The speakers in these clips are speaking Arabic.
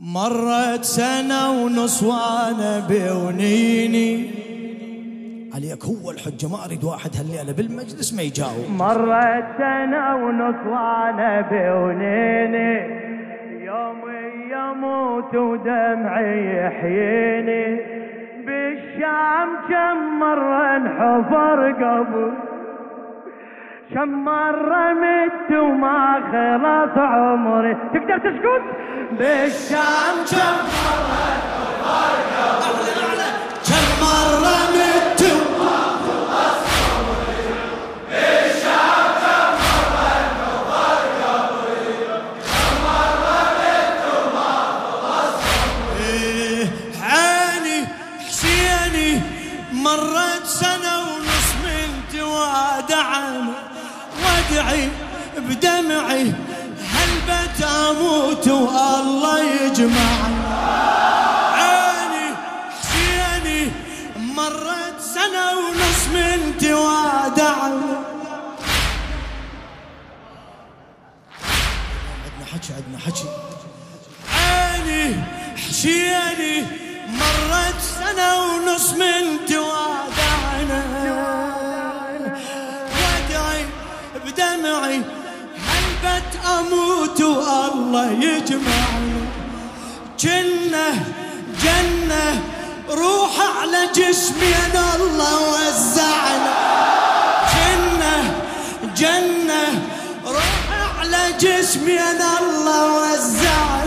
مرت سنة ونص وأنا بونيني عليك هو الحجة ما أريد واحد هالليلة بالمجلس ما يجاوب. مرت سنة ونص وأنا بونيني يومي يموت ودمعي يحييني. بالشام كم مرة انحفر قبل كم مرة مت وما خلص عمري. تقدر تسكت؟ بالشام كم مرة كم مرة مت سنة ونص من توادعنا. وادعي بدمعي هلبت أموت والله يجمعنا جنة جنة روح على جسمي أنا الله وزعنا. جنة جنة روح على جسمي أنا الله وزعنا.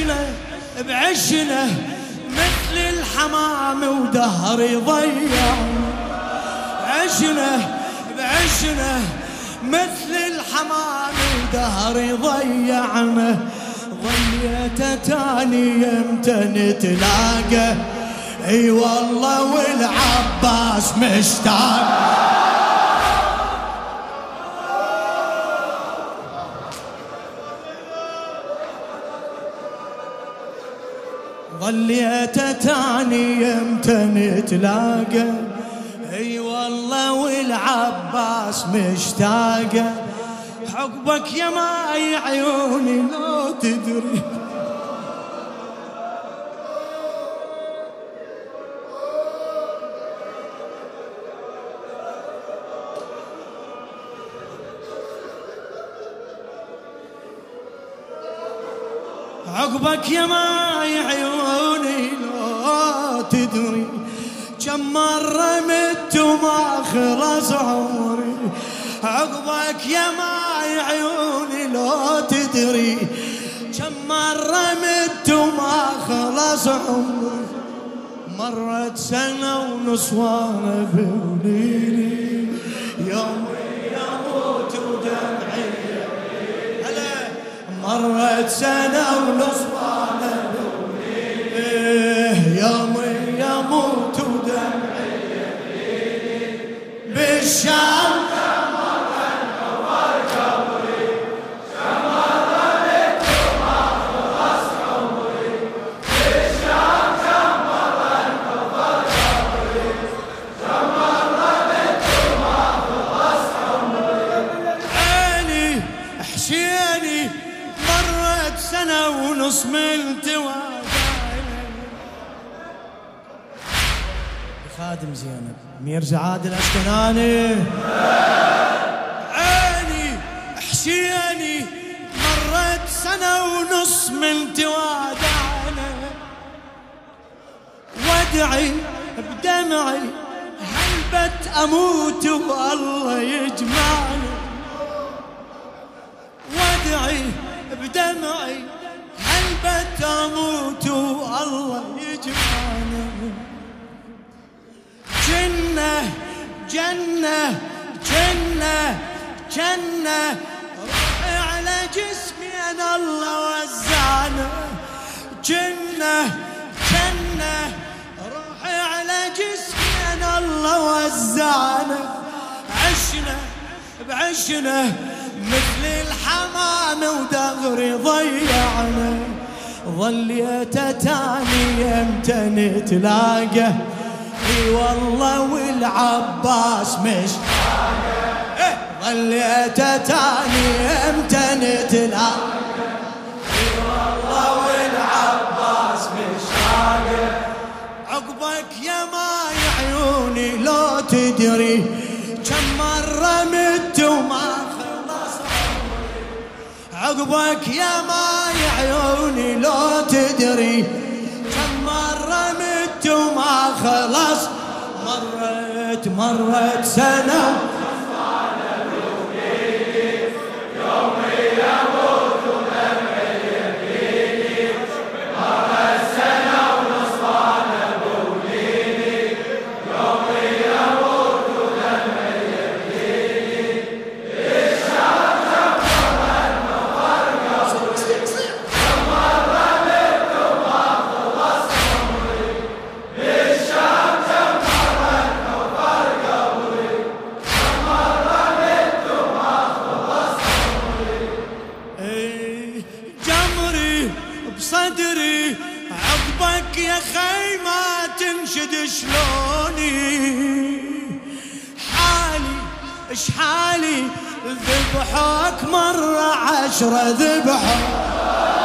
عشنا بعشنا مثل الحمام ودهري ضيع عشنا بعشنا مثل الحمام ودهري ضيعنا ضيعته تاني يمتى نتلاقى؟ أي والله والعباس مشتاق. ظليت تاني يمتى نتلاقى أي والله والعباس مشتاقة. حقبك يا ماي عيوني لو تدري. عقبك يا ماي عيوني لو تدري كم مرة مت وما خلص عمري عقبك يا ماي عيوني لو تدري كم مرة مت وما خلص عمري مرت سنة ونص وأنا بوليلي مرت سنة ونص وأنا بوليلي يوم يموت ودمعي. بالشام ميرزا عادل أسكناني عيني حشيني مرت سنة ونص من توادعنا وادعي بدمعي هلبت أموت والله يجمعنا وادعي بدمعي هلبت أموت والله يجمعنا جنة جنة جنة جنة. روحي على جسمي أنا الله وزعنا. جنة جنة. روحي على جسمي أنا الله وزعنا. عشنا بعشنا مثل الحمام ودغري ضيعنا. ظليت تاني يمتى نتلاقى اي والله والعباس مش إيه، ظليت تاني عيوني لو تدري. كم مرة مت وما خلص عقبك يا ماي عيوني لو تدري. مرت مرت سنة بصدري عقبك يا خي ما تنشد شلوني. حالي اش حالي؟ ذبحوك مرة عشرة ذبحوك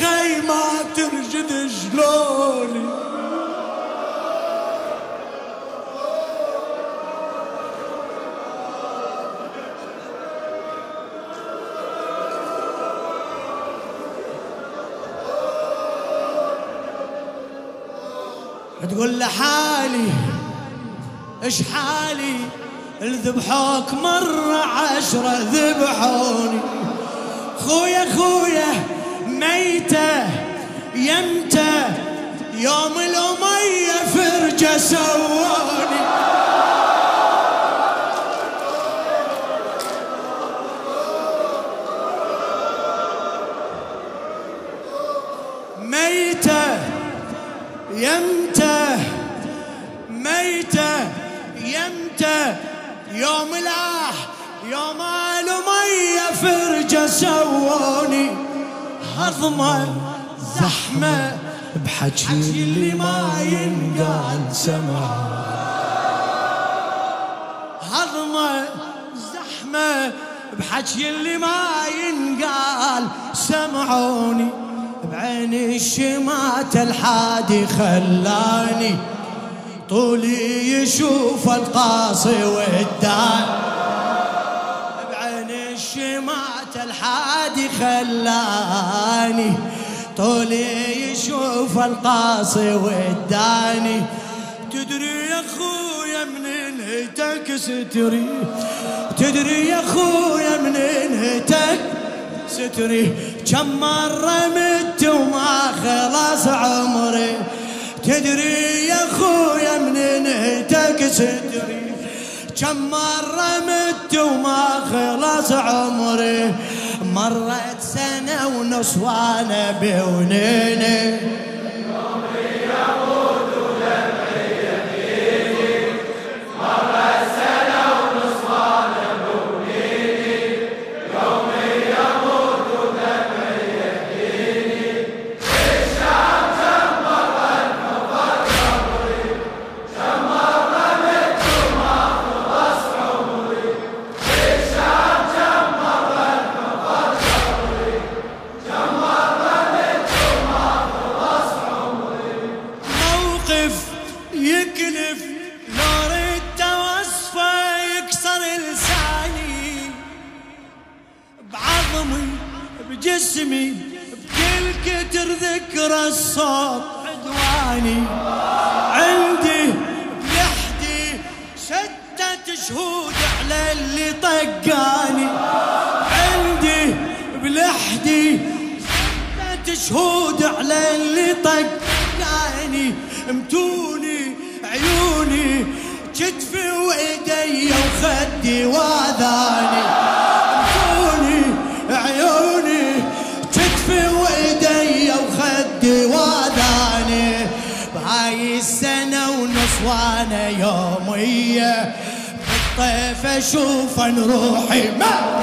خي ما ترجد شلوني تقول لحالي إيش حالي؟ الذبحوك مرة عشرة ذبحوني خويا خويا ميتة يمتى؟ يوم الأمية فرجة سووني ميتة يمتى؟ ميتة يمتى؟ يوم الآه يوم الأمية فرجة سووني هضمة زحمة بحكي اللي ما ينقال سمع هضمة زحمة بحكي اللي ما ينقال سمعوني بعين الشمات الحادي خلاني طولي يشوف القاصي والدان بعين الشمات الحادي خلاني. طولي يشوف القاصي والداني تدري يا خويا من انهتك ستري؟ تدري يا خويا من انهتك ستري؟ كم مرة مت وما خلص عمري. تدري يا خويا من انهتك ستري؟ كم مرة مت وما خلص عمري. مرت سنة ونص وأنا بونيني يكلف لو ردت وصفه يكسر لساني. بعظمي بجسمي بكل كتر ذكر الصوت عدواني. عندي بلحدي ستة شهود على اللي طقاني. عندي بلحدي ثلاث شهود على اللي طقاني. عيوني كتفي وإيدي وخدي وأذاني. متوني عيوني. كتفي وإيدي وخدي وأذاني. بهاي السنة ونص وأنا يومية بالطيف أشوف روحي. ما!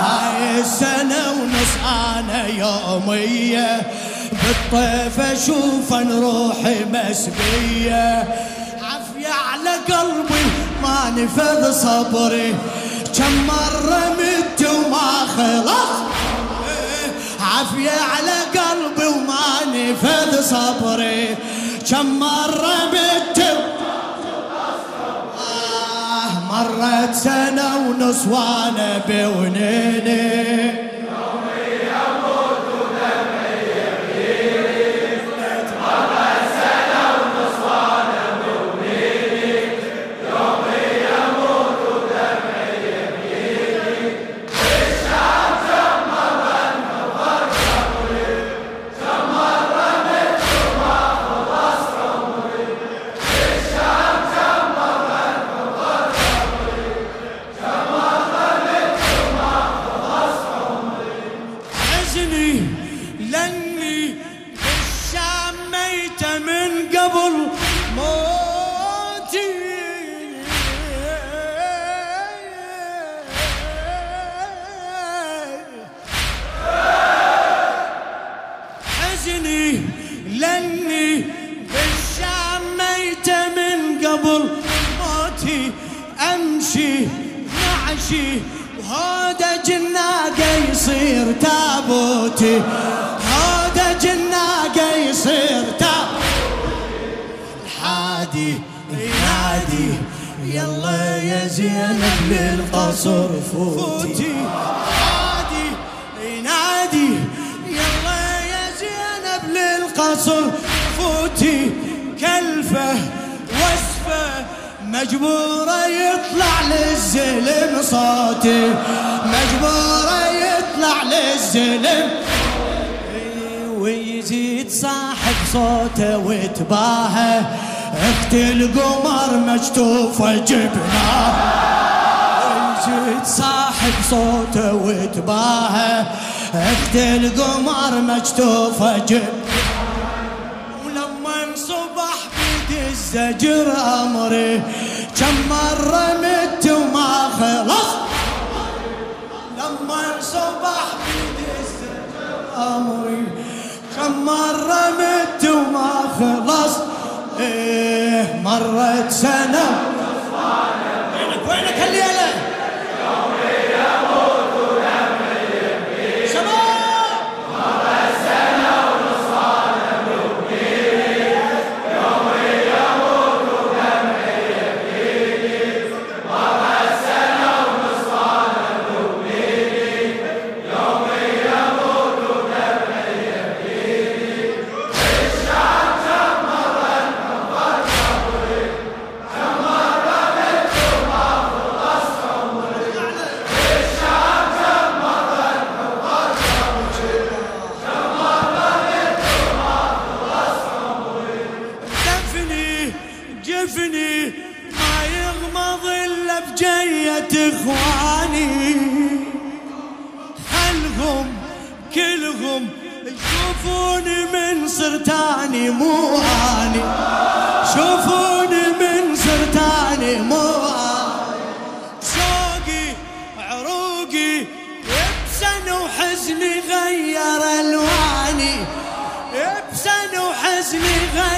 هاي السنة ونص أنا يومية بالطيف أشوف روحي على قلبي ما نفذ صبري. كم مرة مت وما خلص. عافية على قلبي وما نفذ صبري. كم مرة مت آه مرت سنة ونص وأنا بونيني. للقصر فوتي. حادي ينادي يلا يا زينب للقصر. فوتي. كلفة وسفه مجبورة يطلع للزلم صوتي. مجبورة يطلع للزلم. ويزيد صاحب صوته وتباهى. اخت القمر مجتوفة جبناه. ويزيد صاحب صوته وتباهى اخت القمر مجتوفة جبناه ولما صبح بيد الزجر أمري كم مرة مت وما خلص. لما صبح بيد الزجر أمري كم مرة مت وما خلص. إيه مرت سنة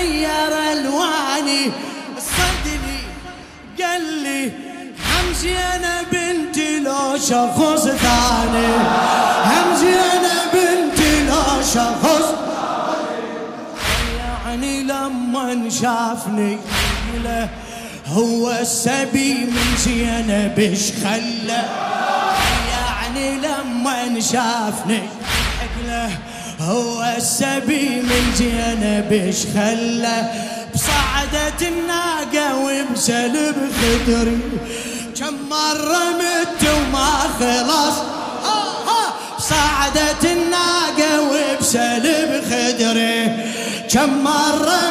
غير الواني. صدني قال لي همزي أنا بنتي لو شخص ثاني. أنا بنتي لو شخص يعني لما شافني هو السبي من زينب إيش خلى. يعني لما شافني هو السبي من زينب إيش خلى بصعدة الناقة وبسلب خدري. كم مرة مت وما خلص. صعدت الناقة وبسلب خدري. كم مرة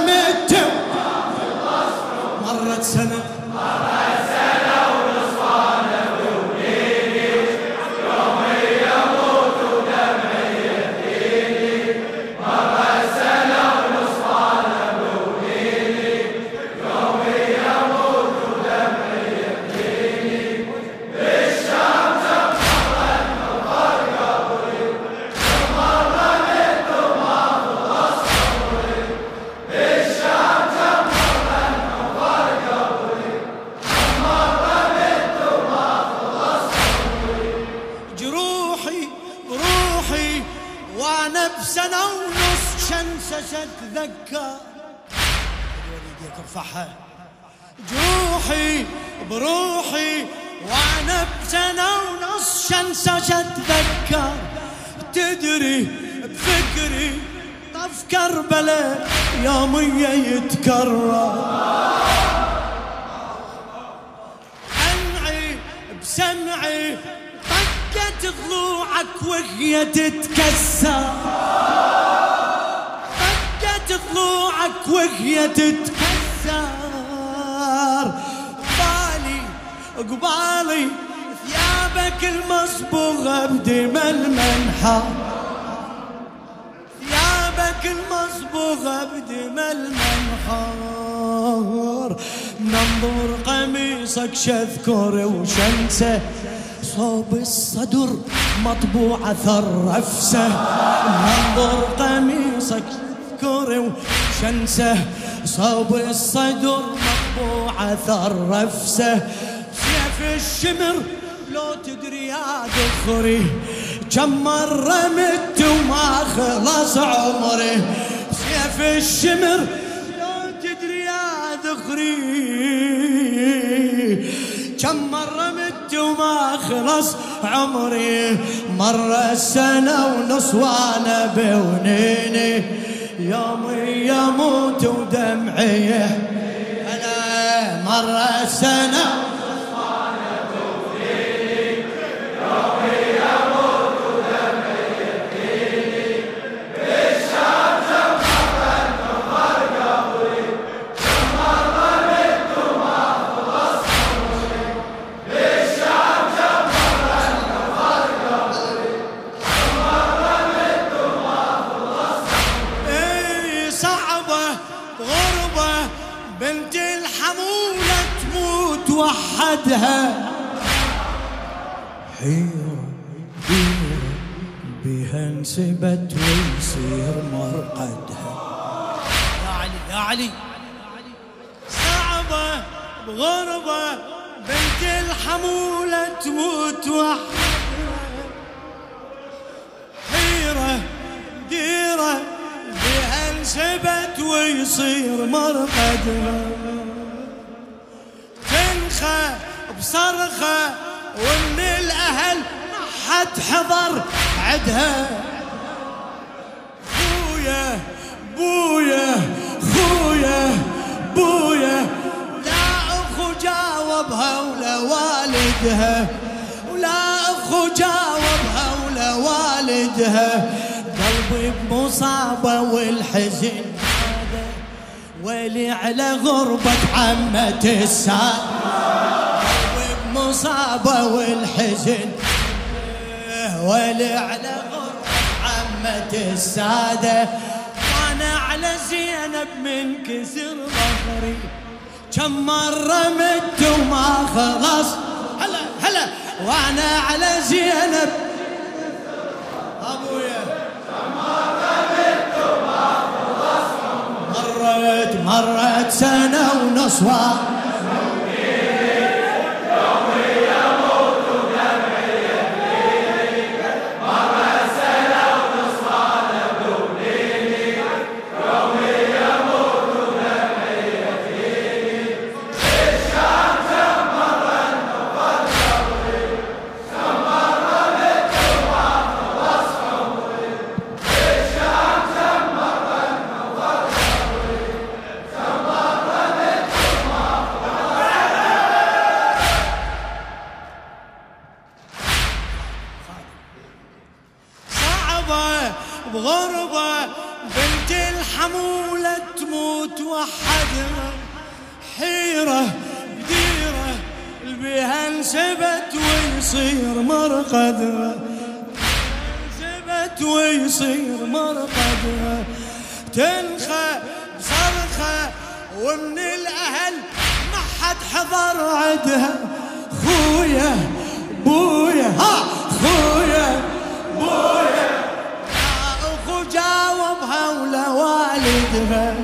بسنة ونص شنسة اتذكر يديك ارفعها جروحي بروحي وأنا بسنة ونص شنسة اتذكر تدري بفكري طف كربلاء يومية يتكرر. سمعي بسمعي طقت ضلوعك وهي تتكسر. طقت ضلوعك وهي تتكسر. قبالي قبالي ثيابك المصبوغة بدم المنحر. ثيابك المصبوغة بدم المنحر. منظور قميصك شذكر وشنسه صوب الصدر مطبوع اثر رفسه منظور قميصك شذكر وشنسه صوب الصدر مطبوع اثر رفسه سيف الشمر لو تدري يا ذخري كم مرة مت وما خلص عمري. سيف الشمر لو تدري يا ذخري كم مرة مت وما خلص عمري. مرة سنة ونص وأنا بونيني. يومي يموت ودمعي. أنا مرة سنة وحدها. حيرة حيرة بها انسبت ويصير مرقدها. يا علي يا علي. صعبة بغربة بنت الحمولة تموت وحدها. حيرة ديرة بها انسبت ويصير مرقدها. تنخى بصرخة ومن الأهل حد حضر عدها. خويا بويا خويا بويا. لا أخو جاوبها ولا والدها. ولا أخو جاوبها ولا والدها. قلبي بمصابة والحزن ويلي على غربة عمة الساد قلبي بمصابة والحزن. ويلي على غربة عمة السادة. وأنا على زينب من كسر ظهري. كم مرة مت وما خلص هلا هلا. وأنا على زينب. أبويا. مرت مرت سنة ونص والدها.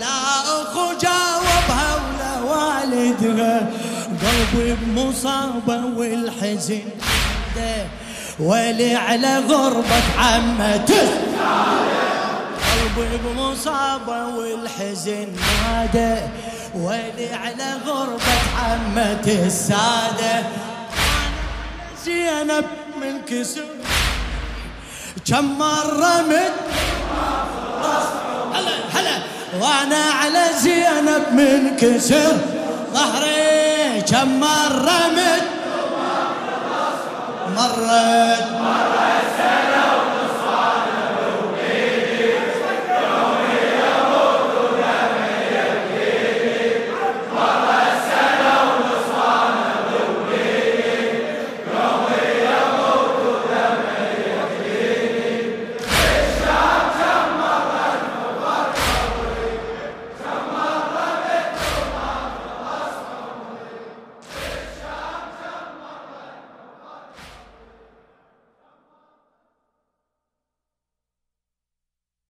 لا أخو جاوبها ولا والدها. قلبي بمصابة والحزن ولي على غربة عمته قلبي بمصابة والحزن نادى. ويلي على غربة عمته السادة زينب من كسر. كم مرة مت وأنا على زينب من كسر ظهري كم مرة مت؟ مرت مرة سنة